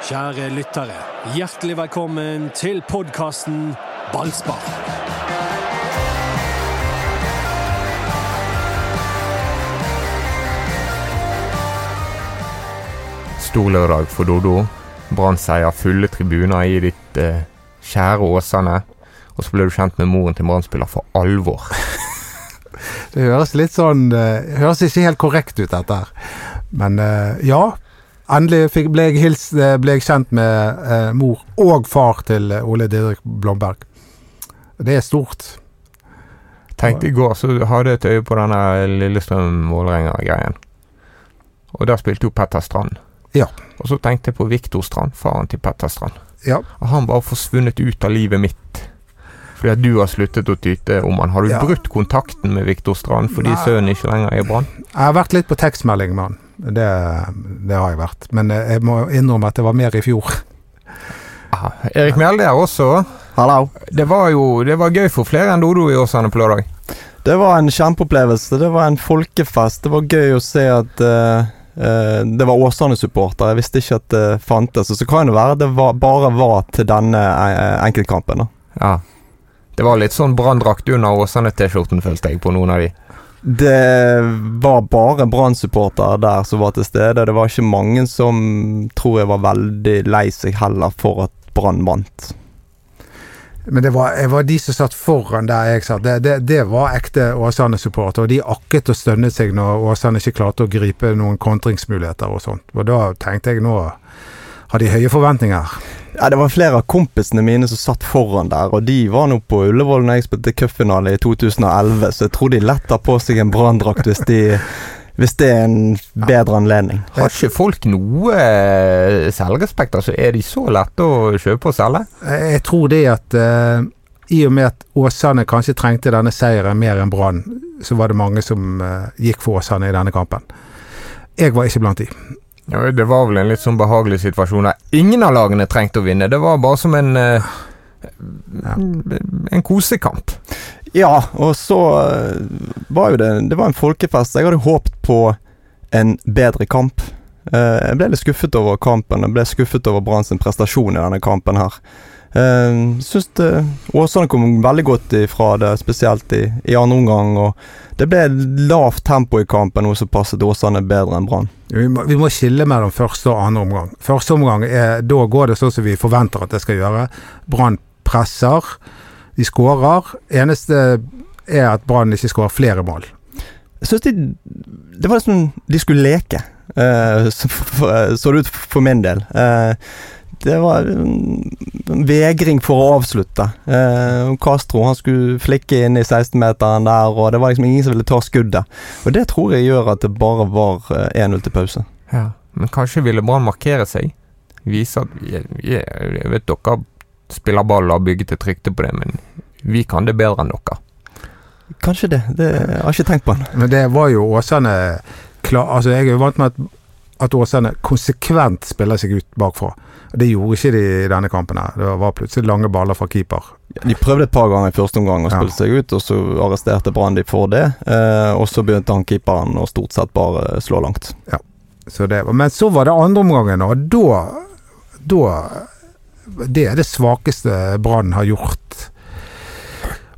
Kjære lyttere, hjertelig velkommen til podkasten Ballspar. Stor lørdag for Dodo. Brann-seier, fulle tribuner i ditt eh, kjære Åsane. Og så ble du kjent med moren til Brann-spiller for alvor. Det høres litt sånn Det Høres ikke helt korrekt ut, dette her. Men eh, ja. Endelig fikk, ble, jeg hils, uh, ble jeg kjent med eh, mor og far til Ole Didrik Blomberg. Det er stort. Tenkte i går så hadde jeg et øye på denne Lillestrøm-Vålerenga-greien. Og der spilte jo Petter Strand. Ja. Og så tenkte jeg på Viktor Strand, faren til Petter Strand. Ja. Og han var forsvunnet ut av livet mitt. Fordi at du har sluttet å tyte om han. Har du Ja. brutt kontakten med Viktor Strand fordi Nei. sønnen ikke lenger er i Brann? Jeg har vært litt på tekstmelding med han. Det, det har jeg vært. Men jeg må innrømme at det var mer i fjor. Aha. Erik Mjelde er også. Hallo. Det var jo det var gøy for flere enn Dodo i Åsane på lørdag. Det var en kjempeopplevelse. Det var en folkefest. Det var gøy å se at uh eh, det var Åsane-supporter. Jeg visste ikke at det fantes. Og så kan det være det var, bare var til denne eh, enkeltkampen. da. Ja. Det var litt sånn branndrakt under Åsane-T-skjorten, følte jeg på noen av de. Det var bare Brann-supportere der som var til stede. Det var ikke mange som tror jeg var veldig lei seg heller for at Brann vant. Men det var, var de som satt foran der jeg satt. Det, det, det var ekte Åsane-supportere. De akket og stønnet seg når Åsane ikke klarte å gripe noen kontringsmuligheter og sånt. Og da tenkte jeg nå har de høye forventninger. Ja, Det var flere av kompisene mine som satt foran der, og de var nå på Ullevål når jeg spilte cupfinale i 2011, så jeg tror de letter på seg en branndrakt hvis, de- hvis det er en bedre anledning. Har ikke folk noe eh, selvrespekt? Altså, er de så lette å kjøpe og selge? Jeg jeg tror det at uh, i og med at Åsane kanskje trengte denne seieren mer enn Brann, så var det mange som uh, gikk for Åsane i denne kampen. Jeg var ikke blant de. Ja, det var vel en litt sånn behagelig situasjon der ingen av lagene trengte å vinne. Det var bare som en uh. En kosekamp. Ja, og så eh, var jo det Det var en folkefest. Jeg hadde håpet på en bedre kamp. Eh, Jeg ble litt skuffet over kampen. Jeg ble skuffet over Brann sin prestasjon i denne kampen her. Uh, synes det Åsane kom veldig godt ifra det, spesielt i, i andre omgang. Og det ble lavt tempo i kampen, noe som passet Åsane bedre enn Brann. Vi vi må skille mellom første og andre omgang. Første omgang er, da går det sånn som vi forventer at det skal gjøre. Brann presser, de skårer. Eneste er at Brann ikke skårer flere mål. Jeg synes de Det var liksom de skulle leke. uh, så, for, så det ut for min del. Eh, det var en vegring for å avslutte. Eh, Castro han skulle flikke inn i 16-meteren der, og det var liksom ingen som ville ta skuddet. Og det tror jeg gjør at det bare var eh, 1-0 til pause. Ja. Men kanskje ville Brann markere seg? Vise at jeg, jeg, jeg vet dere spiller ball og har bygget et rykte på det, men vi kan det bedre enn dere. Kanskje det. det jeg har ikke tenkt på det. Men det var jo Åsane klar, altså Jeg er jo vant med at, at Åsane konsekvent spiller seg ut bakfra. Og Det gjorde ikke de i denne kampen. her. Det var plutselig lange baller fra keeper. De prøvde et par ganger i første omgang å Ja. spille seg ut, og så arresterte Brann de for det. Eh, og så begynte han keeperen å stort sett bare slå langt. Så det, var- men så var det andre omgangen, og da, da Det er det svakeste Brann har gjort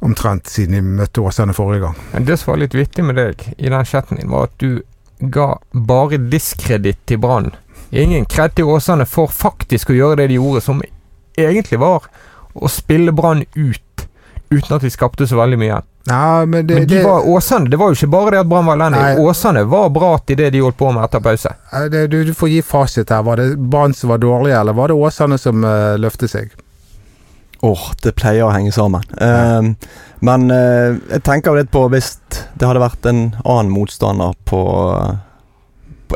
omtrent siden de møtte Åsane forrige gang. Men det som var litt vittig med deg i den chatten din, var at du ga bare diskreditt til Brann. Ingen kred til Åsane for faktisk å gjøre det de gjorde, som egentlig var å spille Brann ut, uten at de skapte så veldig mye. Ja, men det, Men de det, var, Åsane, det var jo ikke bare det at Brann var elendig. Åsane var bra til det de holdt på med etter pause. det, du, du får gi fasit her. Var det Brann som var dårlige, eller var det Åsane som uh, løftet seg? Åh, det pleier å henge sammen. Uh, men uh, jeg tenker litt på hvis det hadde vært en annen motstander på, på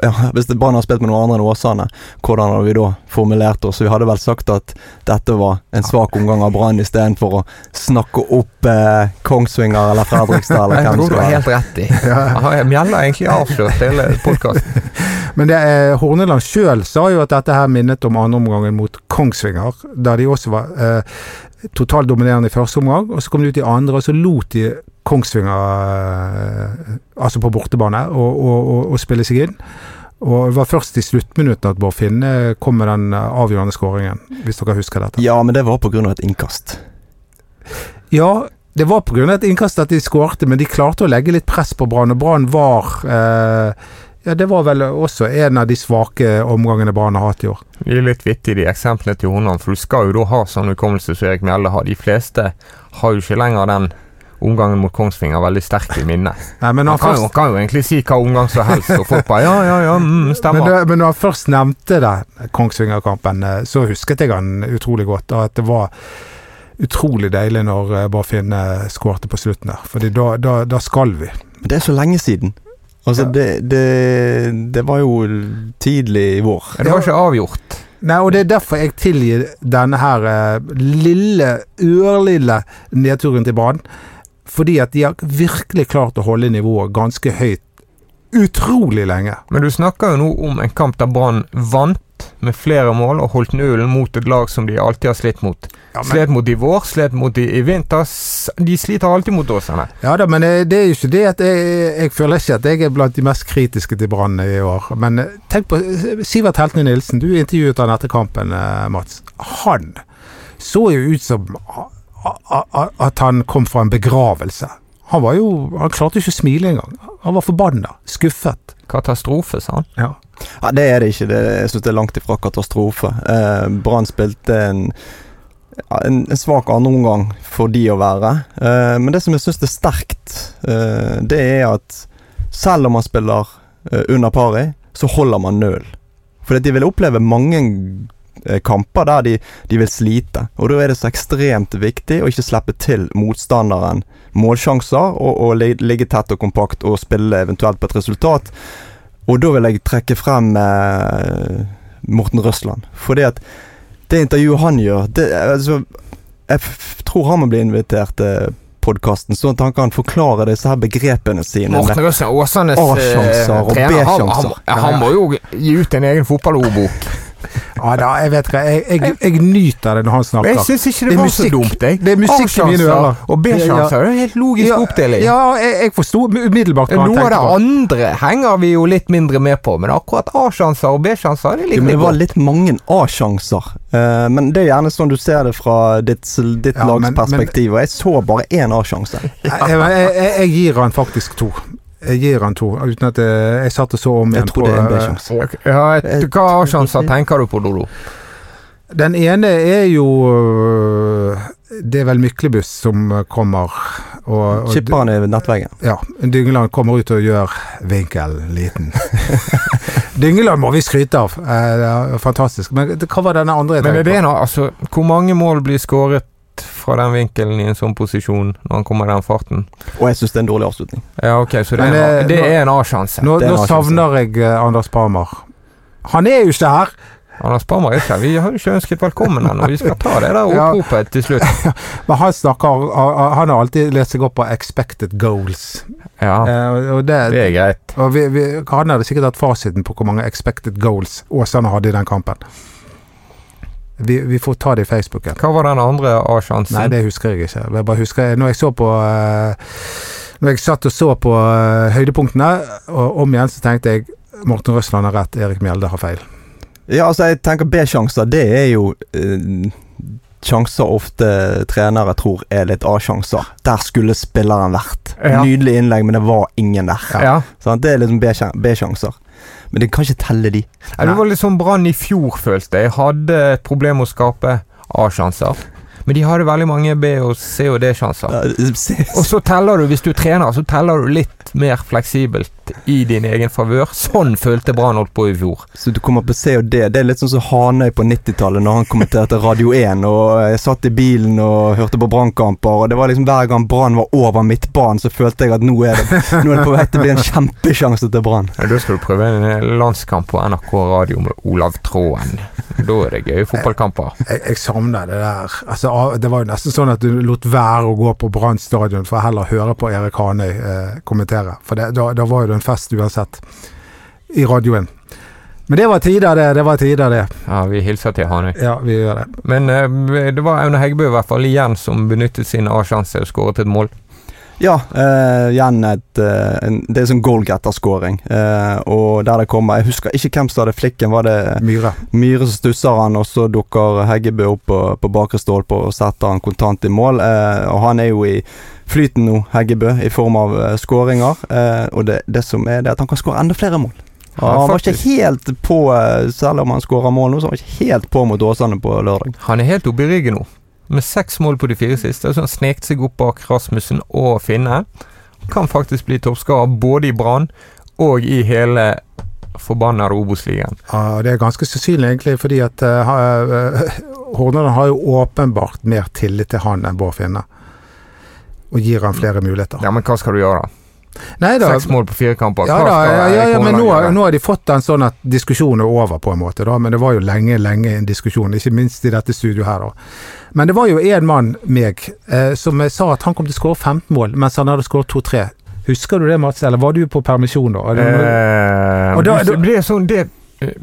ja, Hvis Brann hadde spilt med noen andre enn Åsane, hvordan hadde vi da formulert oss? Vi hadde vel sagt at dette var en svak omgang av Brann istedenfor å snakke opp eh, Kongsvinger eller Fredrikstad eller Jeg tror du har helt rett i. Ja, Mjella har egentlig avslørt hele podkasten. Men det er, Horneland sjøl sa jo at dette her minnet om andreomgangen mot Kongsvinger, da de også var eh, totalt dominerende i første omgang. og Så kom de ut i andre, og så lot de Kongsvinger, eh, altså på bortebane, å, og, og, og spille seg inn. Og det var først i sluttminuttet at Bård Finne kom med den eh, avgjørende skåringen, hvis dere husker dette. Ja, men det var av et innkast. Ja, det var pga. et innkast at de skårte, men de klarte å legge litt press på Brann, og Brann var eh, Ja, det var vel også en av de svake omgangene Brann har hatt i år. Vi er litt vittige, de eksemplene til Honan, for du skal jo da ha sånn hukommelse som Erik Mjelde har. De fleste har jo ikke lenger den omgangen mot Kongsvinger veldig sterkt i minnet. Nei, men Man han kan, jo, først, kan jo egentlig si hva omgang som helst, og folk bare ja, ja, ja, mm, men, stemmer. det, men når han først nevnte det, Kongsvinger-kampen, eh, så husket jeg han utrolig godt. Og at det var utrolig deilig når eh, Bård Finne skårte på slutten der. Fordi da, da, da skal vi. Men det er så lenge siden. Altså, Ja. det, det, det var jo tidlig i vår. Det var ikke avgjort. Nei, og det er derfor jeg tilgir denne her eh, lille, ørlille nedturen til Brann. Fordi at de har virkelig klart å holde nivået ganske høyt utrolig lenge. Men du snakker jo nå om en kamp der Brann vant med flere mål og holdt nullen mot et lag som de alltid har slitt mot. Ja, men, Slet mot i vår, slet mot i, i vinter. De sliter alltid mot oss. Åsane. ja da, men eh, det er jo ikke det at jeg, jeg føler ikke at jeg er blant de mest kritiske til Brann i år. Men eh, tenk på eh, Sivert Heltene Nilsen, du intervjuet han etter kampen, Mats. Han så jo ut som at han kom fra en begravelse. Han var jo Han klarte ikke å smile engang. Han var forbanna. Skuffet. Katastrofe, sa han. Ja. Ja, Det er det ikke. Det, jeg syns det er langt ifra katastrofe. Eh, Brann spilte en, en, en svak andreomgang for de å være. Eh, men det som jeg syns er sterkt, eh, det er at selv om man spiller eh, under pari, så holder man nøl. For de vil oppleve mange kamper der de, de vil slite. Og da er det så ekstremt viktig å ikke slippe til motstanderen målsjanser, og, og ligge tett og kompakt og spille eventuelt på et resultat. Og da vil jeg trekke frem eh, Morten Røsland. Fordi at det intervjuet han gjør det, altså, Jeg tror han må bli invitert til podkasten, sånn at han kan forklare disse her begrepene sine. Morten Røsland, Åsanes eh, trener, han, han, han må jo gi ut en egen fotballordbok. Ja da, jeg vet hva. Jeg, jeg, jeg nyter det når han Men snakker. jeg syns ikke det, Det var var så dumt, jeg. Det er musikk i mine A-sjanser ører. Og B-sjanser, er en helt logisk Ja, oppdeling. Ja, jeg, jeg forsto umiddelbart hva han Noe av det andre henger vi jo litt mindre med på, men akkurat A-sjanser og B-sjanser det Ja, liker det var litt mange A-sjanser. Eh, men det er gjerne sånn du ser det fra ditt, ditt Ja, lags perspektiv. Og jeg så bare én A-sjanse. Jeg, jeg, jeg, jeg gir han faktisk to. Jeg gir han to, uten at jeg, jeg satt og så om Jeg tror på det er en eh, B-sjanse. Ja, et, hva A-sjanser tenker du på, Dodo? Den ene er jo øh, Det er vel Myklebuss som kommer og, og Chipper han i nettveggen. Ja. Dyngeland kommer ut og gjør vinkel liten. Dyngeland må vi skryte av. Eh, det er fantastisk. Men hva var denne andre Men er det altså, hvor mange mål blir skåret fra den vinkelen i en sånn posisjon når han kommer i den farten? Og jeg syns det er en dårlig avslutning. Ja, ok, så det, er, det- en- det nå- er en A-sjanse. Nå, nå savner jeg eh, Anders Parmar. Han er jo ikke her! Anders Parmar er ikke her. Vi har jo ikke ønsket velkommen ennå. Vi skal ta det der Ja. oppropet til slutt. Men han snakker Han har alltid lest seg opp på expected goals. Ja, Eh, og det, det er greit. Og vi, vi, han hadde sikkert hatt fasiten på hvor mange expected goals Åsane hadde i den kampen. Vi, vi får ta det i Facebooken. Hva var den andre A-sjansen? Nei, det husker jeg ikke. Jeg bare husker Når jeg så på eh, Når jeg satt og så på eh, høydepunktene, og om igjen så tenkte jeg Morten Røsland har rett, Erik Mjelde har feil. Ja, altså, jeg tenker B-sjanser, det er jo eh, sjanser ofte trenere tror er litt A-sjanser. Der skulle spilleren vært. Ja. Nydelig innlegg, men det var ingen der. Ja. Sånn, det er liksom B-sjanser. Men det kan ikke telle de. Nei. Det var litt sånn Brann i fjor, følte jeg. Hadde et problem med å skape A-sjanser. Men de hadde veldig mange B- og C- og D-sjanser. Og så teller du, hvis du er trener, så teller du litt mer fleksibelt i din egen favør. Sånn følte Brann holdt på i fjor. Så du kommer på C og D. Det er litt sånn som Hanøy på 90-tallet, når han kommenterte Radio 1. Og jeg satt i bilen og hørte på Brannkamper, og det var liksom hver gang Brann var over midtbanen, så følte jeg at nå er det, nå er det på vei til å bli en kjempesjanse til Brann. Ja, Da skal du prøve en landskamp på NRK radio med Olav Tråen. Da er det gøye fotballkamper. Jeg, jeg savner det der. Altså, det var jo nesten sånn at du lot være å gå på Brann stadion for å heller høre på Erik Hanøy eh, kommentere. For det, da, da var jo det en fest uansett. I radioen. Men det var tider, det. Det var tider, det. Ja, vi hilser til Hanøy. Ja, vi gjør det. Men eh, det var Aune Heggebø i hvert fall igjen som benyttet sin A-sjanse og skåret et mål. Ja, eh, igjen et eh, en, Det er sånn goalgetter-scoring. Eh, og der det kommer Jeg husker ikke hvem som hadde flikken. Var det Myhre. Myhre som stusser han, og så dukker Heggebø opp på, på bakre stolpe og setter han kontant i mål. Eh, og han er jo i flyten nå, Heggebø, i form av eh, skåringer. Og det, det som er det at han kan skåre enda flere mål. Ja, han var ikke helt på, selv om han skåra mål nå, så han var ikke helt på mot Åsane på lørdag. Han er helt oppe i ryggen nå. Med seks mål på de fire siste. Så han sneket seg opp bak Rasmussen og Finne. Kan faktisk bli toppskårer både i Brann og i hele forbanna Obos-ligaen. Ja, det er ganske sannsynlig, egentlig, fordi at uh, Hordaland har jo åpenbart mer tillit til han enn Bård Finne. Og gir han flere muligheter. Ja, men hva skal du gjøre, da? Nei da. Seks mål på fire kamper. Ja, da, ja, ja, ja, men nå, nå har de fått en sånn at diskusjonen er over, på en måte. da, Men det var jo lenge, lenge en diskusjon, ikke minst i dette studioet her. da. Men det var jo en mann, meg, eh, som sa at han kom til å skåre 15 mål, mens han hadde skåret 2-3. Husker du det, Mats? Eller var du på permisjon da? Eh, da- du- det sånn det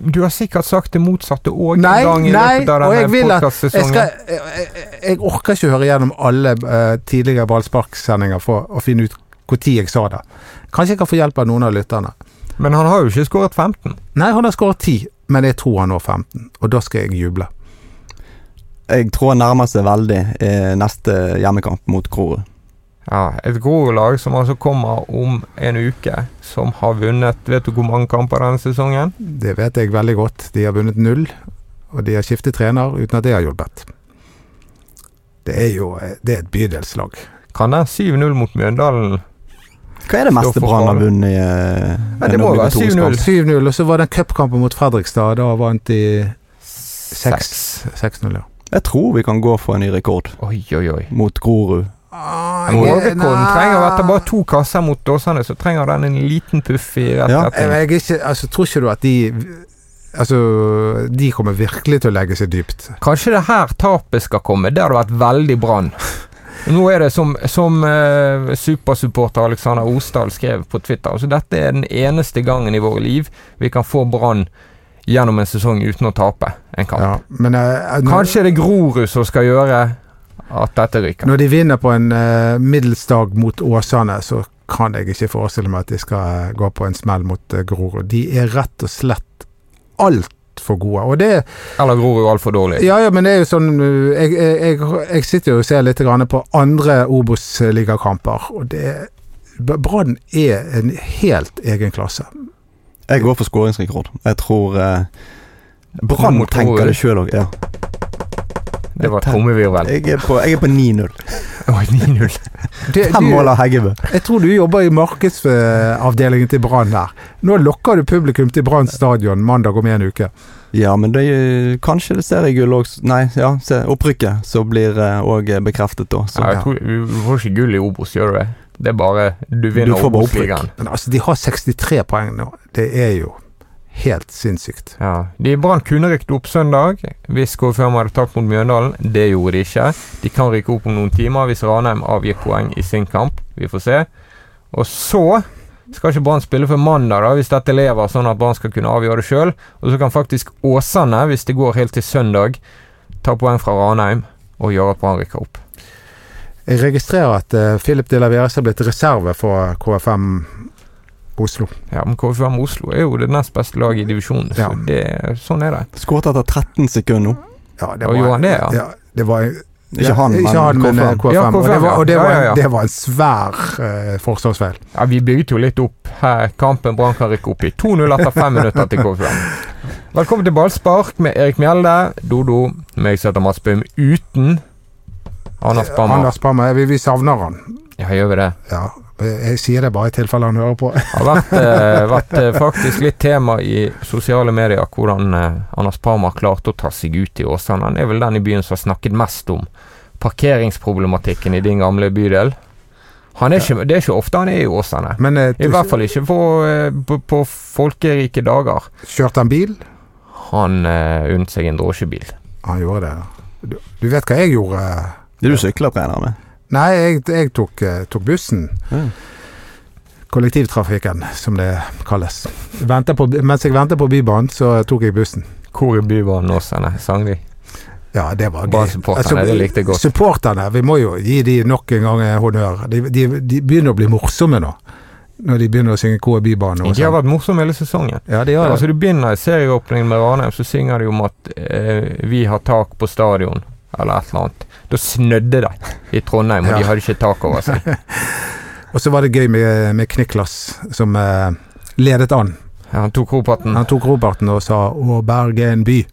Du har sikkert sagt det motsatte òg en gang i løpet av jeg denne at jeg, skal, jeg, jeg, jeg orker ikke høre gjennom alle uh, tidligere ballsparksendinger for å finne ut når jeg sa det. Kanskje jeg kan få hjelp av noen av lytterne. Men han har jo ikke skåret 15. Nei, han har skåret 10, men jeg tror han når 15, og da skal jeg juble. Jeg tror han nærmer seg veldig i neste hjemmekamp mot Grorud. Ja, Et Grorud-lag som altså kommer om en uke, som har vunnet Vet du hvor mange kamper denne sesongen? Det vet jeg veldig godt. De har vunnet null, og de har skiftet trener uten at det har hjulpet. Det er jo det er et bydelslag. Kan den 7-0 mot Mjøndalen Hva er det meste Brann har vunnet i eh, Ja, det må være 7-0. 7-0, og så var det en cupkamp mot Fredrikstad. Da vant de Seks. 6-0, ja. Jeg tror vi kan gå for en ny rekord Oi, oi, oi. mot Grorud. Ah, Målrekorden trenger etter bare to kasser mot Åsane, så trenger den en liten puff i rett Ja, retning. jeg ikke, altså, tror ikke du at de Altså, de kommer virkelig til å legge seg dypt. Kanskje det her tapet skal komme. Det hadde vært veldig Brann. Nå er det som, som uh, supersupporter Alexander Osdal skrev på Twitter. Altså Dette er den eneste gangen i våre liv vi kan få Brann gjennom en sesong uten å tape en kamp. Ja, men uh, når, Kanskje er det Grorud som skal gjøre at dette ryker. når de vinner på en uh, middelsdag mot Åsane, så kan jeg ikke forestille meg at de skal uh, gå på en smell mot uh, Grorud. De er rett og slett altfor gode. Og det Eller Grorud altfor dårlig. Ja, ja, men det er jo sånn jeg, jeg, jeg sitter jo og ser litt på andre Obos-ligakamper, og det Brann er en helt egen klasse. Jeg går for skåringsrekord. Jeg tror eh, Brann tenker det sjøl òg. Ja. Det var trommevirvel. Jeg er på, jeg er på 9-0. Oi, 9-0. Det, Fem mål av Heggebø. jeg tror du jobber i markedsavdelingen til Brann her. Nå lokker du publikum til Brann stadion mandag om en uke. Ja, men det kanskje det seriegull òg Nei, ja, se, opprykket så blir òg bekreftet da. Så, Ja, jeg tror, vi får ikke gull i Obos, gjør du det? Det er bare Du vinner Obos-ligaen. Men altså, de har 63 poeng nå. Det er jo helt sinnssykt. Ja. De Brann kunne rykket opp søndag hvis KFM hadde tapt mot Mjøndalen. Det gjorde de ikke. De kan rykke opp om noen timer hvis Ranheim avgir poeng i sin kamp. Vi får se. Og så skal ikke Brann spille før mandag, da, hvis dette lever, sånn at Brann skal kunne avgjøre det sjøl. Og så kan faktisk Åsane, hvis det går helt til søndag, ta poeng fra Ranheim og gjøre at Brann rykker opp. Jeg registrerer at uh, Philip de Laveres har blitt reserve for KFM Oslo. Ja, men KFM Oslo er jo det nest beste laget i divisjonen, så Ja. det, sånn er det. Skåret etter 13 sekunder nå. Ja, det Og gjorde det, ja? ja det var, Ikke ja, han, men ikke han, men eh, KFM. KFM. Ja, og det KFM, var, og det var, Ja, ja, ja. det var en svær uh, forsvarsfeil. Ja, Vi bygget jo litt opp her kampen Brann kan rykke opp i. 2-0 etter fem minutter til KFM. Velkommen til ballspark med Erik Mjelde, Dodo, meg som heter Mats Bøhm, uten Anders Bammer. Anders Bammer, vi, vi savner han. Ja, gjør vi det? Ja, jeg sier det bare i tilfelle han hører på. Det har vært, eh, vært eh, faktisk litt tema i sosiale medier hvordan eh, Anders Parma klarte å ta seg ut i Åsane. Han er vel den i byen som har snakket mest om parkeringsproblematikken i din gamle bydel. Han er ikke, det er ikke ofte han er i Åsane. Men eh, I hvert fall ikke på, eh, på, på folkerike dager. kjørte han bil? Han eh, unnet seg en drosjebil. Han gjorde det. Du, du vet hva jeg gjorde? Det er du syklertrener med. Nei, jeg, jeg tok, eh, tok bussen. Ja. Kollektivtrafikken, som det kalles. På, mens jeg ventet på Bybanen, så tok jeg bussen. Hvor i bybanen Åsane sang de? Ja, det var gøy. supporterne, det likte godt. Supporterne, vi må jo gi de nok en gang en honnør. De, de, de begynner å bli morsomme nå. Når de begynner å synge KBY-bane Bybanen. De har vært morsomme hele sesongen. Ja, de Altså det. Du begynner i serieåpningen med Ranheim, så synger de om at eh, vi har tak på stadion, eller et eller annet. Da snødde det i Trondheim, og Ja. de hadde ikke tak over seg. Og så var det gøy med, med Kniklas, som eh, ledet an. Ja, han tok Roparten. Han tok Roberten og sa 'Å, Bergen by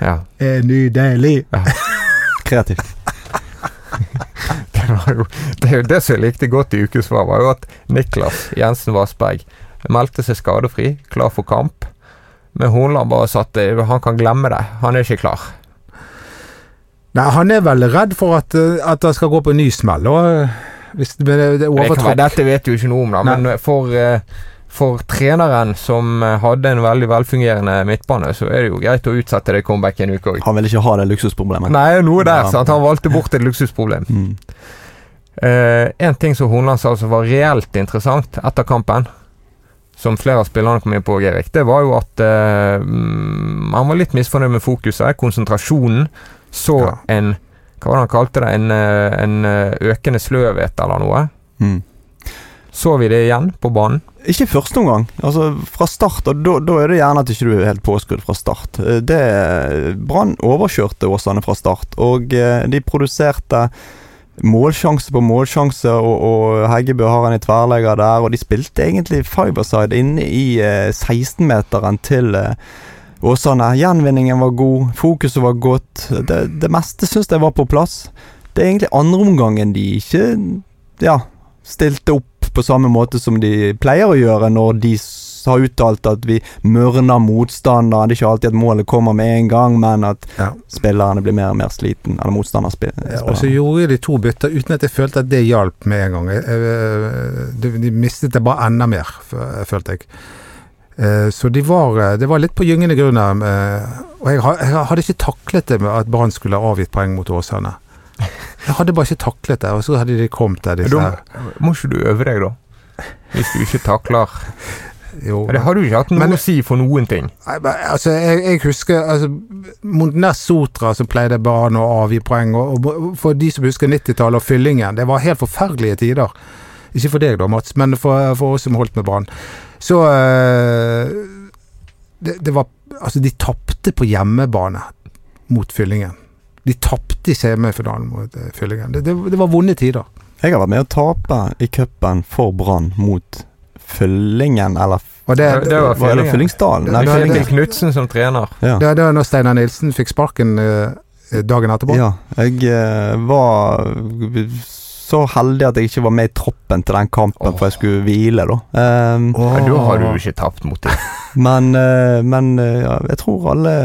Ja. er nydelig'. Kreativt. Det, var jo, det er jo det som jeg likte godt i ukesvar, var jo at Niklas Jensen Vassberg meldte seg skadefri, klar for kamp. Men Hornland bare satt Han kan glemme det. Han er ikke klar. Nei, han er vel redd for at, eh, at det skal gå på en ny smell. Og, eh, hvis det, det, det er Det overtråkk. dette vet du ikke noe om, da, Nei. men for, eh, for treneren som hadde en veldig velfungerende midtbane, så er det jo greit å utsette det comeback en uke òg. Han vil ikke ha det luksusproblemet. Nei, noe der, Ja. sant. Han valgte bort et luksusproblem. Mm. Uh, en ting som Hornland sa som var reelt interessant etter kampen, som flere av spillerne kom inn på, Erik, det var jo at uh, han var litt misfornøyd med fokuset, konsentrasjonen. Så Ja. en Hva var det han kalte det? En, eh, en eh, økende sløvhet eller noe. Mm. Så vi det igjen på banen? Ikke første omgang. Altså Fra start, og da, da er det gjerne at ikke du er helt påskrudd fra start. Eh, Det Brann overkjørte Åsane fra start, og de produserte målsjanse på målsjanse, og, og Heggebø har en i tverrlegger der, og de spilte egentlig fiberside inne i eh, 16-meteren til eh, Åsane. Gjenvinningen var god, fokuset var godt. Det, det meste syns jeg var på plass. Det er egentlig andreomgangen de ikke ja, stilte opp på samme måte som de pleier å gjøre når de har uttalt at vi mørner motstanderen. Det er ikke alltid at målet kommer med en gang, men at Ja. spillerne blir mer og mer sliten. Eller motstanderspillerne. Ja, og så gjorde de to bytter uten at jeg følte at det hjalp med en gang. Jeg- jeg- De, de mistet det bare enda mer, følte jeg. Eh, Så de var, eh, det var litt på gyngende grunn eh, Og jeg, hadde ikke taklet det med at Brann skulle ha avgitt poeng mot Åsane. Jeg hadde bare ikke taklet det, og så hadde de kommet der, disse her. må ikke du øve deg, da. Hvis du ikke takler Jo. Det har du ikke hatt noe Men- å si for noen ting. Altså, jeg, jeg husker altså, Mot Sotra som pleide Brann å avgi poeng. Og, og for de som husker 90-tallet og fyllingen, det var helt forferdelige tider. Ikke for deg da, Mats, men for, for oss som holdt med Brann. Så eh, det, det var Altså, de tapte på hjemmebane mot Fyllingen. De tapte i semifinalen mot eh, Fyllingen. Det, det, det var vonde tider. Jeg har vært med å tape i cupen for Brann mot Fyllingen, eller Og det, Det- det var Hva er det? Fyllingsdalen? Det- Nei, det- Fyllingen. Knutsen som trener. Ja. det, det var når Steinar Nilsen fikk sparken eh, dagen etterpå. Ja, jeg var så heldig at jeg ikke var med i troppen til den kampen, oh. for jeg skulle hvile, da. Um, Ja, da har du jo ikke tapt mot dem. men uh, men uh, ja, jeg tror alle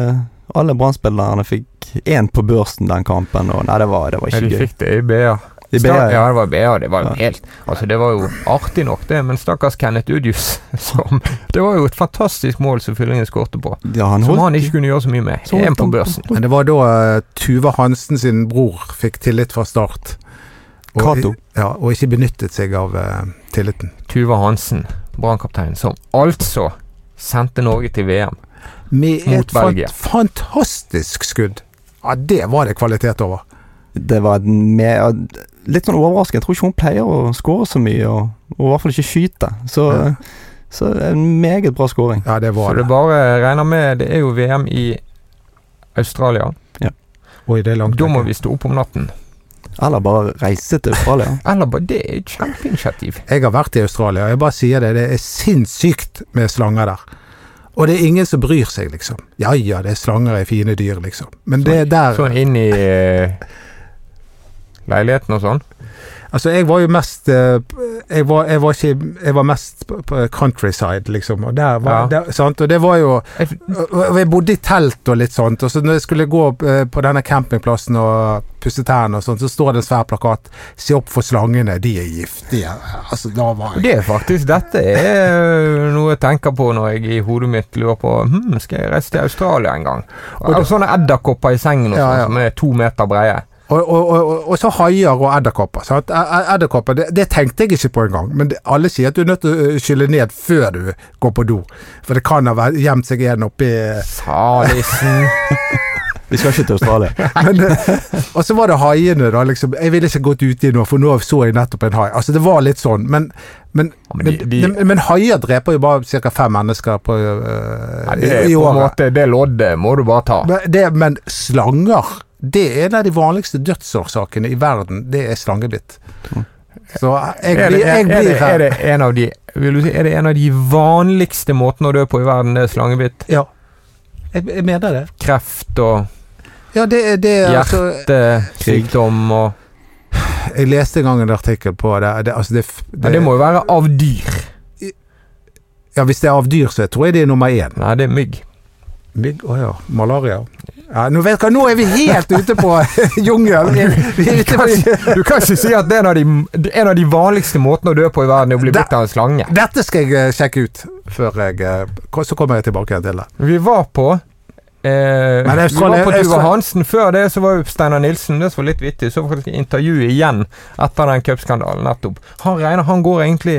alle Brann-spillerne fikk én på børsen den kampen, og nei, det var, det var Ja, de fikk det i BA. I Sta- BA, Ja, det var BA. Det var jo Ja. helt Altså, det var jo artig nok, det, men stakkars Kenneth Udjus som Det var jo et fantastisk mål som Fyllingen skårte på, ja, han som holdt han ikke kunne gjøre så mye med. Én En på børsen. Men det var da uh, Tuva Hansen sin bror fikk tillit fra start. Og, Cato. Ja, og ikke benyttet seg av uh, tilliten. Tuva Hansen, brannkaptein, som altså sendte Norge til VM. Med Mot et Med et fantastisk skudd. Ja, det var det kvalitet over. Det var med, litt sånn overraskende. Jeg tror ikke hun pleier å skåre så mye, og, og i hvert fall ikke skyte. Så, Ja. så en meget bra skåring. Ja, det Så var det det. bare regner med Det er jo VM i Australia. Ja. Oi, det er langt Da må vi stå opp om natten. Eller bare reise til Australia. Eller bare Det er et kjempeinitiativ. Jeg har vært i Australia, og jeg bare sier det. Det er sinnssykt med slanger der. Og det er ingen som bryr seg, liksom. Ja ja, det er slanger er fine dyr, liksom. Men det er der Sånn inn i eh, leiligheten og sånn. Altså, jeg var jo mest eh, Jeg var, jeg var ikke Jeg var mest på, countryside, liksom. Og var Ja. der? Og det var jo Og jeg bodde i telt og litt sånt. Og så når jeg skulle gå eh, på denne campingplassen og pusse tærne og sånt, så står det en svær plakat 'Se opp for slangene, de er giftige'. Altså, da var jeg Det er faktisk Dette er noe jeg tenker på når jeg i hodet mitt lurer på hm, Skal jeg reise til Australia en gang? Og, Og det, sånne edderkopper i sengen og Ja, sånn, ja. som er to meter breie. Og, og, og, og så haier og edderkopper. E- e- Edderkopper, det, det tenkte jeg ikke på engang. Men alle sier at du er nødt til å øh, skylle ned før du går på do. For det kan ha gjemt seg en oppi Salisen. Vi skal ikke til Australia. Men, eh, og så var det haiene, da. Liksom. Jeg ville ikke gått uti nå, for nå så jeg nettopp en hai. Altså, det var litt sånn. Men, men, Ja, men de- de- men, haier dreper jo bare ca. fem mennesker på, uh, Ja, det i, i året. måte Det loddet må du bare ta. Men, det, men slanger, det er en av de vanligste dødsårsakene i verden. Det er slangebitt. Så jeg Er det, blir, jeg er, det, er det en av de si, Er det en av de vanligste måtene å dø på i verden? Det er slangebitt? Ja. Jeg, jeg mener det. Kreft og Ja, det, er- det er altså hjertesykdom og Jeg leste en gang en artikkel på det. det, altså det, Ja, det må jo være av dyr. Ja, hvis det er av dyr, så tror jeg det er nummer én. Nei, det er mygg. Mygg? Å ja. Malaria. Ja, nå, vet du, nå er vi helt ute på jungelen. Du kan ikke si at det er en av de, en av de vanligste måtene å dø på i verden, er å bli bitt av en slange. Dette skal jeg eh, sjekke ut før jeg eh, Så kommer jeg tilbake igjen til det. Vi var på eh, Men Vi var på Tuva Hansen. Før det så var jo Steinar Nilsen. Det som var litt vittig. Så faktisk intervjuet igjen etter den cupskandalen nettopp. Han regner, han går egentlig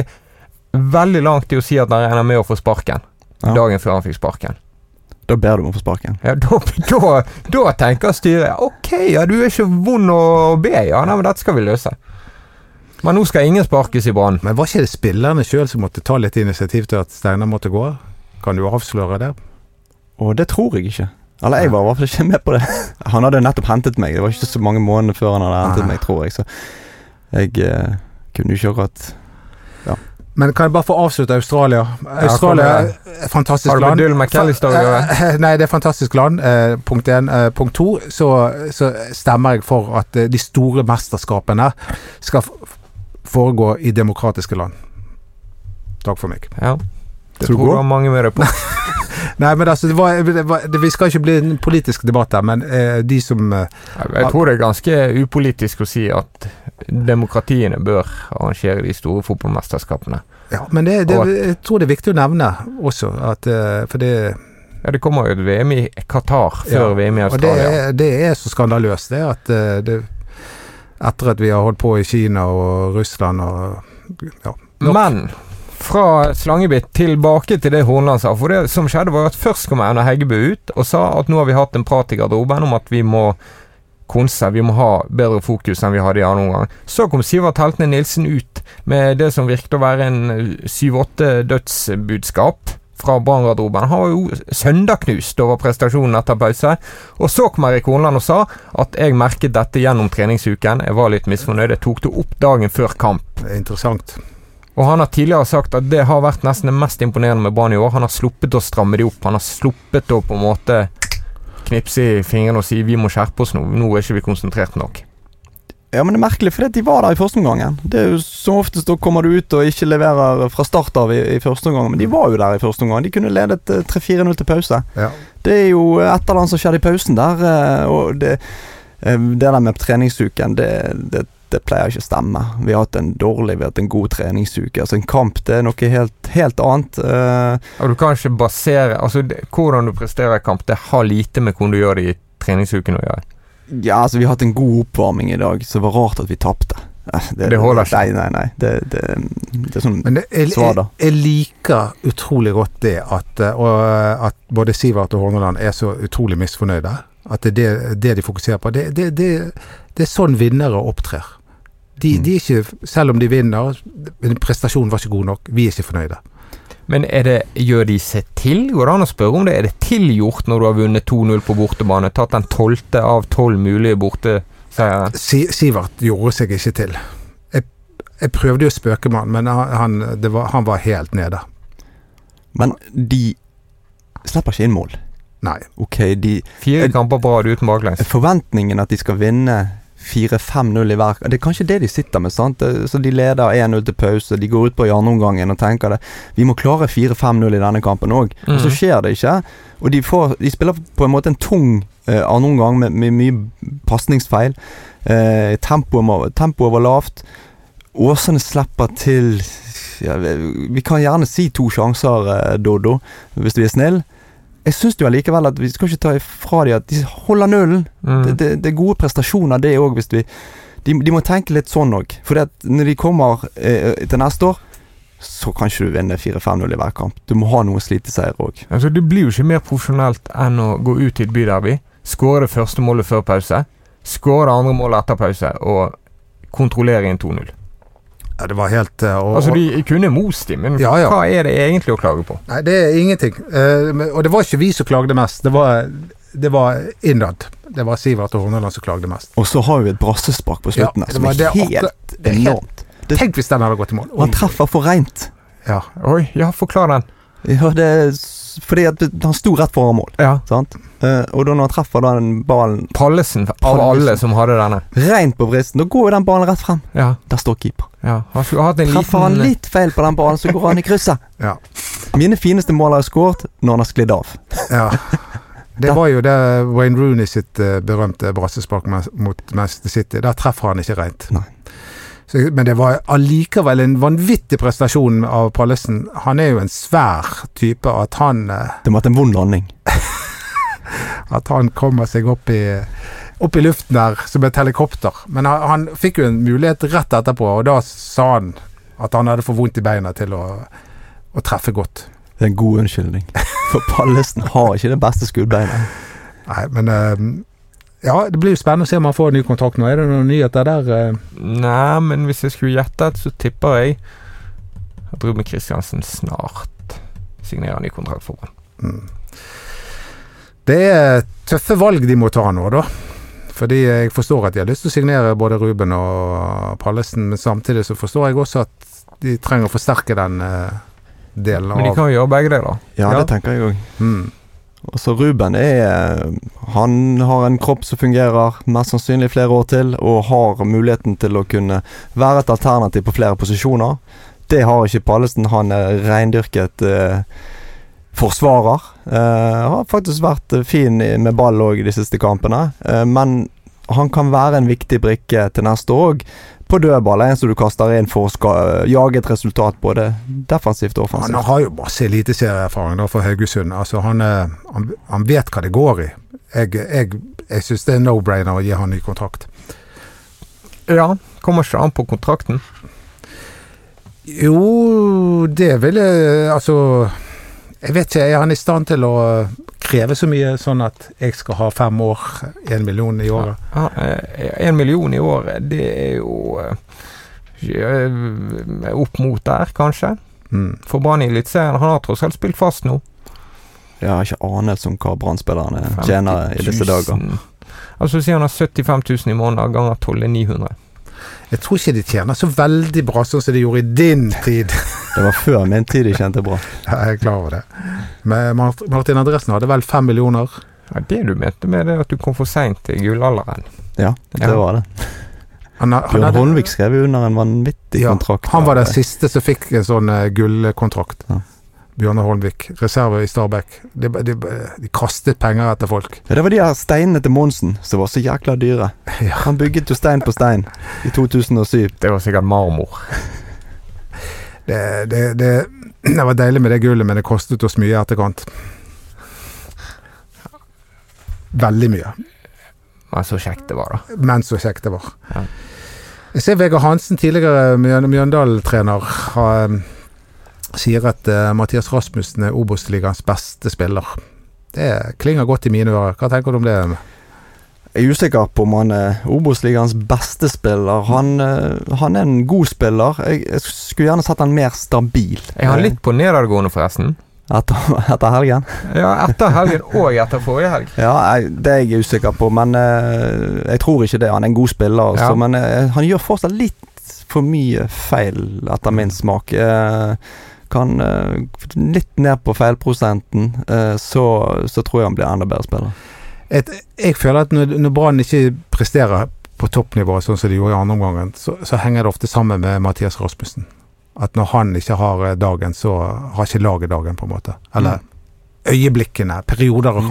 veldig langt i å si at han regner med å få sparken. Ja. Dagen før han fikk sparken. Da ber du om å få sparken. Ja, da, da, da tenker styret ok, ja, du er ikke vond å be, ja, nei, men dette skal vi løse. Men nå skal ingen sparkes i Brann. Men var ikke det spillerne sjøl som måtte ta litt initiativ til at Steinar måtte gå? Kan du avsløre det? Og det tror jeg ikke. Eller jeg var i hvert fall ikke med på det. Han hadde nettopp hentet meg. Det var ikke så mange måneder før han hadde hentet meg, tror jeg. Så jeg eh, kunne jo ikke akkurat Men kan jeg bare få avslutte Australia? Australia er et fantastisk Har du land. McAllister å gjøre? Nei, det er et fantastisk land. eh, Punkt én. Eh, Punkt to, så, så stemmer jeg for at eh, de store mesterskapene skal foregå i demokratiske land. Takk for meg. Ja. Det tror jeg mange med deg på. Nei, men altså, det var, det var, det, Vi skal ikke bli en politisk debatt her, men eh, de som eh, Jeg tror det er ganske upolitisk å si at demokratiene bør arrangere de store fotballmesterskapene. Ja, men det, det, at, jeg tror det er viktig å nevne også, at eh, For det Ja, Det kommer jo et VM i Qatar før Ja, VM i Og det Australia. er, det er så skandaløst, det at eh, det, Etter at vi har holdt på i Kina og Russland og ja, nok. Men fra Slangebitt tilbake til det Hornland sa. For det som skjedde, var at først kom Erna Heggebø ut og sa at nå har vi hatt en prat i garderoben om at vi må konse, vi må ha bedre fokus enn vi hadde i annen omgang. Så kom Sivert Heltene Nilsen ut med det som virket å være en syv-åtte dødsbudskap fra Brann-garderoben. Han var jo søndagknust over prestasjonen etter pause. Og så kom Erik Horneland og sa at jeg merket dette gjennom treningsuken. Jeg var litt misfornøyd. Jeg tok det opp dagen før kamp. Det er interessant. Og han har tidligere sagt at det har vært nesten det mest imponerende med Brann i år. Han har sluppet å stramme de opp. Han har sluppet å på en måte knipse i fingrene og si 'vi må skjerpe oss nå'. Nå er ikke vi konsentrert nok. Ja, men det er merkelig, for de var der i første omgang. Det er jo Som oftest da kommer du ut og ikke leverer fra start av i, i første omgang, men de var jo der i første omgang. De kunne ledet eh, 3-4-0 til pause. Ja. Det er jo et eller annet som skjedde i pausen der, eh, og det, eh, det der med treningsuken, det, det, det pleier ikke å stemme. Vi har hatt en dårlig, vi har hatt en god treningsuke. Altså En kamp det er noe helt, helt annet. Uh, Og du kan ikke basere Altså, det, hvordan du presterer i kamp, det har lite med hvordan du gjør det i treningsuken å gjøre. Ja, altså Vi har hatt en god oppvarming i dag, så det var rart at vi tapte. Det, Det holder ikke. Nei, nei, nei. Det, det, det er sånn Men det, jeg, Svar jeg, da. jeg liker utrolig godt det at, eh, og, at både Sivert og Horneland er så utrolig misfornøyde. At det er det, det de fokuserer på. Det, det, det, det er sånn vinnere opptrer. De, Mm. de er ikke, selv om de vinner, men prestasjonen var ikke god nok, vi er ikke fornøyde. Men er det, gjør de seg til? Går det an å spørre om det? Er det tilgjort når du har vunnet 2-0 på bortebane? Tatt den tolvte av tolv mulige borteseiere? Sivert gjorde seg ikke til. Jeg, jeg prøvde jo å spøke med han, men han, var, han var helt nede. Men de slipper ikke inn mål. Nei. Ok, de Fire kamper på rad uten baklengs. Forventningen at de skal vinne 4-5-0 i hver Det er kanskje det de sitter med. sant? Så De leder 1-0 til pause. De går ut på i andre omgangen og tenker det. Vi må klare 4-5-0 i denne kampen òg. Og så Mhm. skjer det ikke. Og de, får, de spiller på en måte en tung eh, andre omgang med, med mye pasningsfeil. Eh, tempoet, tempoet var lavt. Åsane slipper til ja, vi, vi kan gjerne si to sjanser, eh, Doddo, hvis du er snill. Jeg syns jo allikevel at vi skal ikke ta ifra dem at de holder nullen. Mm. Det, det, det er gode prestasjoner, det òg, hvis vi de, de må tenke litt sånn òg. For når de kommer eh, til neste år, så kan ikke du vinne 4-5-0 i hver kamp. Du må ha noen sliteseier òg. Altså, det blir jo ikke mer profesjonelt enn å gå ut i et byderby, skåre det første målet før pause, skåre det andre målet etter pause og kontrollere inn 2-0. Ja, det var helt eh, og, Altså, de kunne most dem, men Ja, ja. hva er det egentlig å klage på? Nei, det er ingenting. Eh, og det var ikke vi som klagde mest. Det var, det var innad. Det var Sivert og Horneland som klagde mest. Og så har vi et brassespark på slutten Ja, som er det helt det helt- enormt. Det- Tenk hvis den hadde gått i mål. Og han treffer for reint. Ja. Oi, ja, forklar den. Ja, det er fordi at han sto rett foran mål, Ja. sant? Eh, og da når han treffer den ballen Pallesen av Pallesen. alle som hadde denne. Rent på vristen, da går jo den ballen rett frem. Ja, Der står keeper. ja. Har, en Treffer han litt feil på den ballen, så går han i krysset. Ja. Mine fineste mål har jeg skåret når han har sklidd av. ja. Det var jo det Wayne Rooney sitt eh, berømte brassespark mot Manchester City. Der treffer han ikke rent. Nei. Så, men det var allikevel en vanvittig prestasjon av Pallesen. Han er jo en svær type. At han, eh, Det måtte en vond landing. at han kommer seg opp i, opp i luften der som et helikopter. Men han, han fikk jo en mulighet rett etterpå, og da sa han at han hadde for vondt i beina til å, å treffe godt. Det er en god unnskyldning. For Pallesen har ikke det beste skuddbeinet. Nei, men eh, Ja, det blir jo spennende å se om han får ny kontrakt nå. Er det noen nyheter der? eh? Nei, men hvis jeg skulle gjette, så tipper jeg at Ruben Kristiansen snart signerer ny kontrakt for ham. Mm. Det er tøffe valg de må ta nå, da. Fordi jeg forstår at de har lyst til å signere både Ruben og Pallesen, men samtidig så forstår jeg også at de trenger å forsterke den delen av Men de kan jo gjøre begge deler. Ja, Ja. det tenker jeg òg. mm. Så Ruben er Han har en kropp som fungerer mest sannsynlig flere år til, og har muligheten til å kunne være et alternativ på flere posisjoner. Det har ikke Pallesen. Han er reindyrket eh, forsvarer. Eh, har faktisk vært eh, fin med ball òg de siste kampene, eh, men han kan være en viktig brikke til neste år. På dødball, en som du kaster inn for å ska, jage et resultat både defensivt og offensivt. Han har jo masse eliteserieerfaring for Haugesund. Altså, han, er- han, han vet hva det går i. Jeg, jeg, jeg syns det er no-brainer å gi han ny kontrakt. Ja, kommer ikke an på kontrakten. Jo, det vil jeg Altså Jeg vet ikke, er han i stand til å kreve så mye sånn at jeg skal ha fem år, én million i året? Ja, eh, en million i året, det er jo eh, opp mot der, kanskje. Mm. For Brann i Eliteserien. Han har tross alt spilt fast nå. Jeg har ikke anelse om hva Brann-spillerne tjener i disse dager. Altså si han har 75 000 i måneden ganger 12 er 900. Jeg tror ikke de tjener så veldig bra sånn som de gjorde i din tid. Det var før min tid de tjente bra. Jeg er klar over det. Men Martin Andresen hadde vel fem millioner? Ja, det du mente med det at du kom for seint til gullalderen. Ja, det Ja. var det. Han, han, Bjørn Holmvik skrev jo under en vanvittig Ja, kontrakt. han var den siste som fikk en sånn eh, gullkontrakt. Ja. Bjørnar Holmvik, reserve i Stabæk. De, de, de kastet penger etter folk. Ja, det var de her steinene til Monsen som var så jækla dyre. Ja. Han bygget jo stein på stein i 2007. Det var sikkert marmor. Det, det, det, det var deilig med det gullet, men det kostet oss mye i etterkant. Veldig mye. Men så kjekt det var, da. Men så kjekt det var. Ja. Jeg ser Vegard Hansen, tidligere Mjøn- Mjøndalen-trener, har, um, sier at uh, Mathias Rasmussen er Obos-ligaens beste spiller. Det klinger godt i mine ører. Hva tenker du om det? Jeg er usikker på om han er Obos-ligaens beste spiller. Han, eh, han er en god spiller. Jeg, jeg skulle gjerne sett han mer stabil. Jeg har litt på nedadgående, forresten. Etter, etter helgen. Ja, etter helgen og etter forrige helg. Ja, jeg, det er jeg usikker på, men eh, jeg tror ikke det. Han er en god spiller, altså, Ja. men eh, han gjør fortsatt litt for mye feil, etter min smak. Eh, kan eh, litt ned på feilprosenten, eh, så, så tror jeg han blir enda bedre spiller. Et, jeg føler at når, når Brann ikke presterer på toppnivå, sånn som de gjorde i andre omgang, så, så henger det ofte sammen med Mathias Rasmussen. At når han ikke har eh, dagen, så har ikke laget dagen, på en måte. Eller øyeblikkene, perioder av Mm.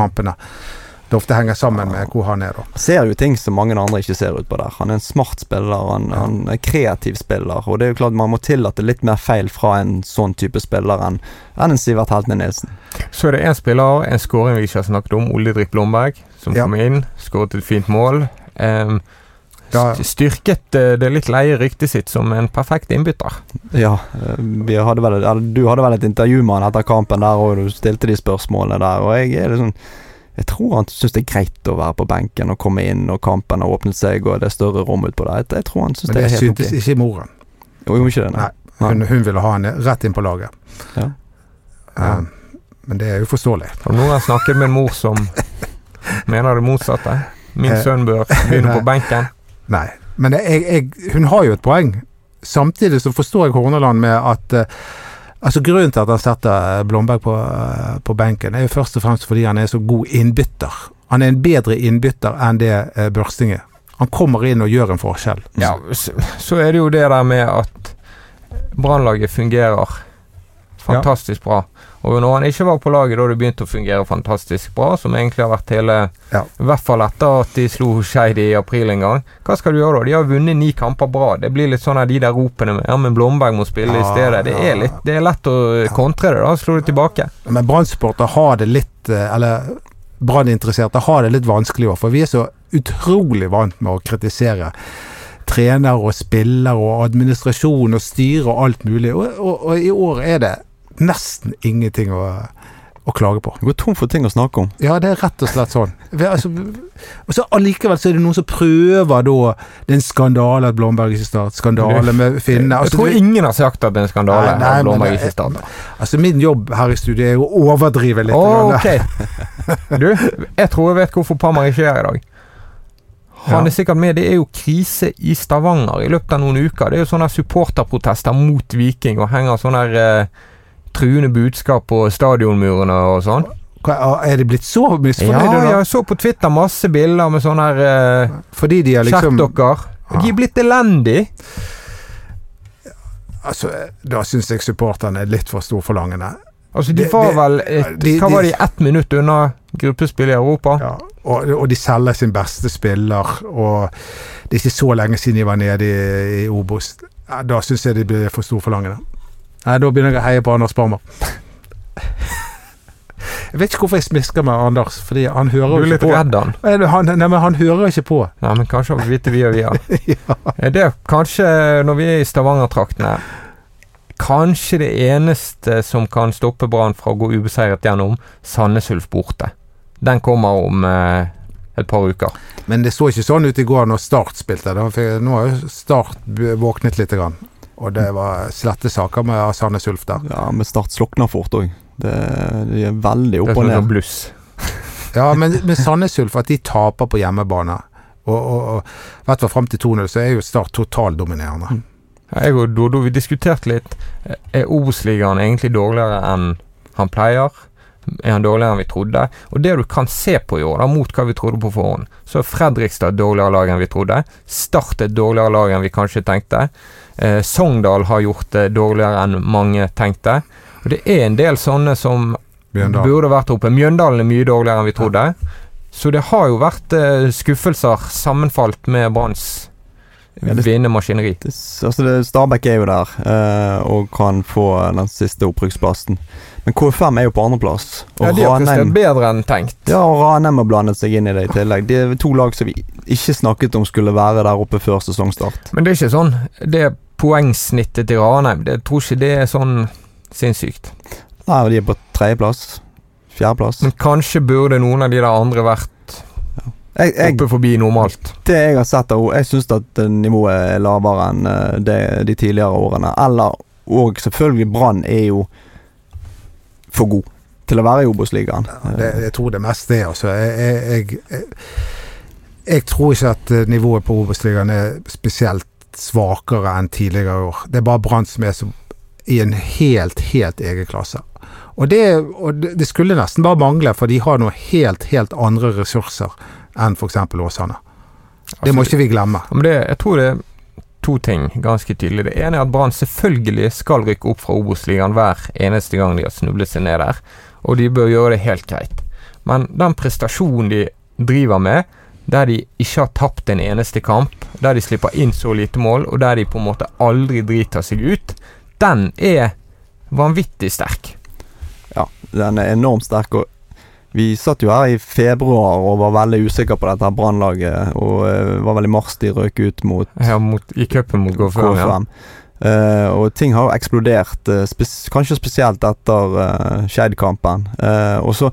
Det ofte henger sammen med hvor han er, da. Ser jo ting som mange andre ikke ser ut på der. Han er en smart spiller, han, Ja. han er kreativ spiller, og det er jo klart man må tillate litt mer feil fra en sånn type spiller enn en, en Sivert Heltne Nilsen. Så er det én spiller, en skåring vi ikke har snakket om, Ole Drik Blomberg, som Ja. kom inn, skåret et fint mål. Um, Da- styrket eh, det litt leie ryktet sitt som en perfekt innbytter. Ja, eh, vi hadde vel, du hadde vel et intervju med han etter kampen der, og du stilte de spørsmålene der, og jeg er liksom Jeg tror han syns det er greit å være på benken og komme inn når kampen har åpnet seg og det er større rom utpå der. Jeg, jeg tror han syns Men det det er helt syntes ikke moren. Jo, gjorde ikke det, nei. Nei. Hun, hun ville ha han rett inn på laget. Ja. Eh, men det er jo forståelig. Har du noen gang snakket med en mor som mener det motsatte? Min Eh, sønn bør begynne på benken. Nei. Men jeg, jeg, hun har jo et poeng. Samtidig så forstår jeg Horneland med at eh, Altså Grunnen til at han setter Blomberg på, eh, på benken, er jo først og fremst fordi han er så god innbytter. Han er en bedre innbytter enn det eh, Børsting er. Han kommer inn og gjør en forskjell. Ja, så, så er det jo det der med at Brannlaget fungerer fantastisk bra. Og når han ikke var på laget, da det begynte å fungere fantastisk bra, som egentlig har vært hele Ja. I hvert fall etter at de slo Skeid i april en gang. Hva skal du gjøre da? De har vunnet ni kamper bra. Det blir litt sånn av de der ropene med Ja, men Blomberg må spille i stedet. Det ja. er litt Det er lett å kontre det, da. Slå det tilbake. Men Brann-supportere har det litt eh, Eller Brann-interesserte har det litt vanskelig òg, for vi er så utrolig vant med å kritisere trener og spiller og administrasjon og styre og alt mulig. Og, og, og i år er det nesten ingenting å, å klage på. Du går tom for ting å snakke om. Ja, det er rett og slett sånn. Altså, og så Allikevel så er det noen som prøver da Det er en skandale at Blomberg ikke starter. Skandale med Finne. Jeg Altså, tror du- ingen har sagt at det er en skandale Nei, nei, at Blomberg ikke starter. altså Min jobb her i studiet er å overdrive litt. Grann. ok. Du, jeg tror jeg vet hvorfor Pammer ikke er i dag. Han er sikkert med. Det er jo krise i Stavanger i løpet av noen uker. Det er jo sånne supporterprotester mot Viking og henger sånne her, eh, truende budskap på stadionmurene og sånn. Er de blitt så Ja, misfornøyde da? jeg så på Twitter masse bilder med sånne her eh, Fordi de er liksom Skjerp dere. De er blitt elendige! altså, Da syns jeg supporterne er litt for storforlangende. Altså, de var vel et, de- Hva var de? Ett minutt unna gruppespill i Europa? Ja, og, og de selger sin beste spiller, og det er ikke så lenge siden de var nede i, i Obos. Da syns jeg de blir for storforlangende. Nei, da begynner jeg å heie på Anders Barmer. Jeg vet ikke hvorfor jeg smisker med Anders, fordi han hører Du jo er litt på. redd han. Nei, Han, nei, men han hører ikke på. Ja, men kanskje han vil vite via via. ja. Er Det kanskje, når vi er i Stavanger-traktene Kanskje det eneste som kan stoppe Brann fra å gå ubeseiret gjennom Sandnes Ulf borte. Den kommer om eh, et par uker. Men det så ikke sånn ut i går når Start spilte. Da Nå har jo Start våknet litt. Grann. Og det var slette saker med Sandnes Ulf der. Ja, men Start slokna fort òg. De er veldig opp og og Det ned. som bluss. Ja, men med Sandnes Ulf, at de taper på hjemmebane Og, og, og hvert fall fram til 2-0, så er jo Start totaldominerende. Mm. Ja, Jeg og Dodo vi diskuterte litt. Er Obos-ligaen egentlig dårligere enn han pleier? Er han dårligere enn vi trodde? Og det du kan se på i år, da, mot hva vi trodde på forhånd, så er Fredrikstad dårligere lag enn vi trodde. Start et dårligere lag enn vi kanskje tenkte. Eh, Sogndal har gjort det dårligere enn mange tenkte. Og det er en del sånne som Bjørndal. burde vært oppe. Mjøndalen er mye dårligere enn vi trodde. Så det har jo vært eh, skuffelser sammenfalt med Branns Ja, maskineri. Det, altså det, Stabæk er jo der eh, og kan få den siste opprykksplassen. Men KFM er jo på andreplass. Ja, de har prestert bedre enn tenkt. ja, og Ranheim har blandet seg inn i det i tillegg. Det er to lag som vi ikke snakket om skulle være der oppe før sesongstart. Men det er ikke sånn Det poengsnittet til Ranheim jeg tror ikke det er sånn sinnssykt. Nei, de er på tredjeplass. Fjerdeplass. Men kanskje burde noen av de der andre vært Jeg, jeg, oppe forbi normalt. det jeg har sett av Jeg syns at eh, nivået er lavere enn eh, det, de tidligere årene. Eller Og selvfølgelig Brann er jo for god til å være i Obos-ligaen. Ja, jeg tror det mest er altså. Jeg, jeg, jeg, jeg tror ikke at eh, nivået på Obos-ligaen er spesielt svakere enn tidligere år. Det er bare Brann som er i en helt, helt egen klasse. Og, det, og det, skulle nesten bare mangle, for de har noe helt, helt andre ressurser enn f.eks. Åsane. Det må Altså, ikke vi glemme. Men det, jeg tror det to ting ganske tydelig. Det ene er at Brann selvfølgelig skal rykke opp fra Obos-ligaen hver eneste gang de har snublet seg ned der, og de bør gjøre det helt greit. Men den prestasjonen de driver med, der de ikke har tapt en eneste kamp, der de slipper inn så lite mål, og der de på en måte aldri driter seg ut, den er vanvittig sterk. Ja, den er enormt sterk. og Vi satt jo her i februar og var veldig usikre på dette Brannlaget. Og uh, var vel i mars de røk ut mot ja, mot, I cupen mot KFM. Ja. KFM. Eh, og ting har jo eksplodert, uh, spes kanskje spesielt etter uh, Skeid-kampen. Og så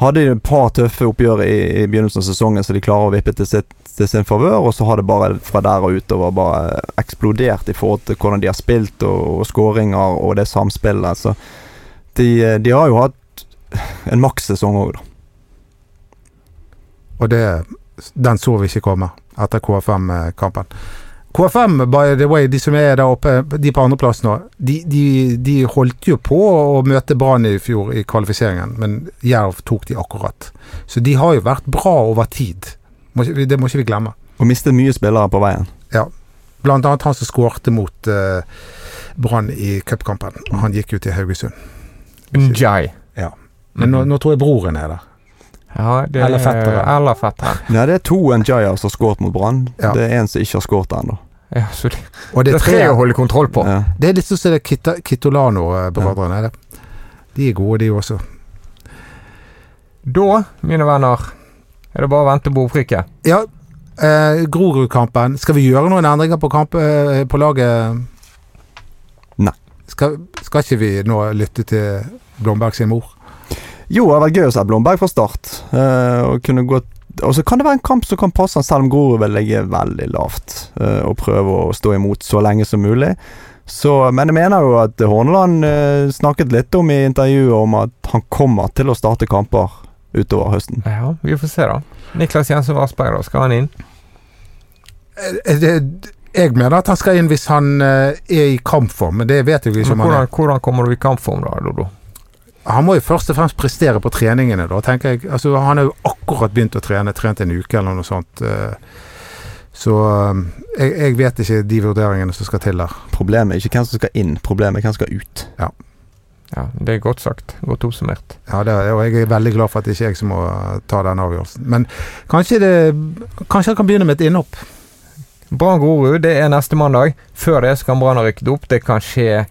hadde de et par tøffe oppgjør i, i begynnelsen av sesongen, så de klarer å vippe til, sitt, til sin favør. Og så har det bare fra der og utover bare eksplodert i forhold til hvordan de har spilt og, og skåringer og det samspillet. Så de, de har jo hatt en makssesong òg, da. Og det, den så vi ikke komme etter KFM-kampen. KFM, by the way, de som er der oppe, de på andreplass nå, de, de, de holdt jo på å møte Brann i fjor i kvalifiseringen, men Jerv tok de akkurat. Så de har jo vært bra over tid. Det må ikke vi glemme. Og mistet mye spillere på veien. Ja. Blant annet han som skårte mot uh, Brann i cupkampen. Han gikk jo til Haugesund. Njai. Men nå, nå tror jeg broren er der. Ja, det, Eller fetteren. Eller fetteren. Nei, det er to Njayas som har skåret mot Brann. Ja. Det er en som ikke har skåret ennå. Ja, så det, Og det er tre å holde kontroll på. Ja. Det er litt sånn som det Kitolano-brødrene. det? De er gode, de også. Da, mine venner, er det bare å vente på opprykket. Ja, eh, Grorud-kampen. Skal vi gjøre noen endringer på, kamp, eh, på laget? Nei. Skal, skal ikke vi nå lytte til Blomberg sin mor? Jo, det har vært gøy å se Blomberg fra start. Uh, og kunne gått og så kan det være en kamp som kan passe han, selv om Grorud vil ligge veldig lavt. uh, og prøve å stå imot så lenge som mulig. Så, men jeg mener jo at Horneland uh, snakket litt om i intervjuet om at han kommer til å starte kamper utover høsten. Ja, vi får se, da. Niklas Jensen Vassberg, da. Skal han inn? Eh, jeg mener at han skal inn hvis han er i kampform, men det vet jeg ikke om hvordan, han er. hvordan kommer du i kampform, da, Dodo? Han må jo først og fremst prestere på treningene, da, tenker jeg. Altså, han har jo akkurat begynt å trene, trent en uke eller noe sånt. eh, Så eh, jeg, jeg vet ikke de vurderingene som skal til der. Problemet er ikke hvem som skal inn, problemet er hvem som skal ut. Ja, ja Det er godt sagt. Godt oppsummert. Ja, det er, og jeg er veldig glad for at det ikke er jeg som må ta den avgjørelsen. Men kanskje, det, kanskje jeg kan begynne med et innhopp. Brann Grorud det er neste mandag. Før det så kan Brann ha rykket opp. Det kan skje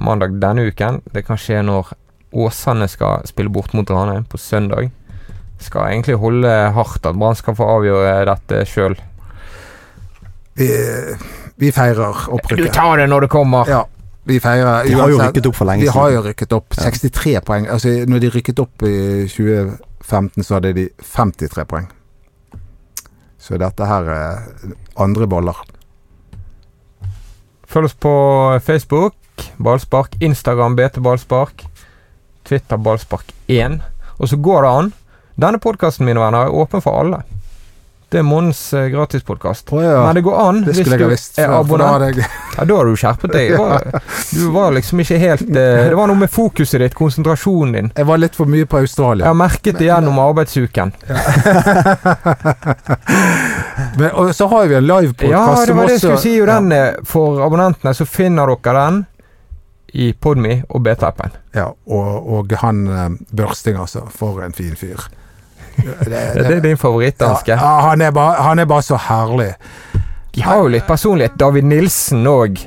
mandag denne uken. Det kan skje når Åsane skal spille bort mot Ranheim på søndag. Skal egentlig holde hardt at Brann skal få avgjøre dette sjøl. Vi, vi feirer Du tar det når det kommer! Ja, vi feirer De har jo rykket opp for lenge siden. De har jo rykket opp. Ja. 63 poeng. Altså, når de rykket opp i 2015, så hadde de 53 poeng. Så dette her er andre boller. Følg oss på Facebook, Ballspark. Instagram BT Ballspark. Twitter Ballspark1. Og så går det an. Denne podkasten, mine venner, er åpen for alle. Det er Mons eh, gratispodkast. Oh, ja. Men det går an Det hvis du visst. er abonnent. jeg Ja, da har du skjerpet deg. Var, du var liksom ikke helt eh, Det var noe med fokuset ditt, konsentrasjonen din. Jeg var litt for mye på Jeg har merket det gjennom arbeidsuken. Men, og så har vi en livepodkast Ja, det var det jeg skulle si. Jo, den For abonnentene så finner dere den i Podme og BT-appen. Ja, og, og han eh, Børsting, altså. For en fin fyr. Det, Det er din favorittdanske. Ja, han, er bare, han er bare så herlig. De har jo litt personlighet. David Nilsen òg.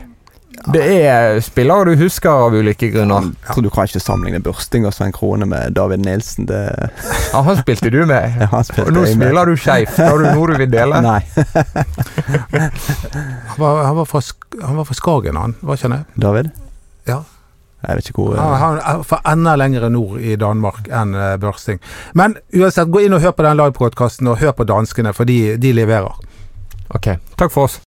Det er spillere du husker av ulike grunner. Jeg tror du kan ikke sammenligne Børsting og Svein Krone med David Nilsen. Det Ja, han spilte du med. ja, han spilte Og nå smiler du skeivt. Har du noe du vil dele? Nei. Han var, han var, fra, han var fra Skagen, han. Var ikke han det? David? Ja. Jeg vet ikke hvor Han, han er fra enda lenger nord i Danmark enn eh, Børsting. Men uansett, gå inn og hør på den livepodkasten, og hør på danskene, for de, de leverer. Ok. Takk for oss.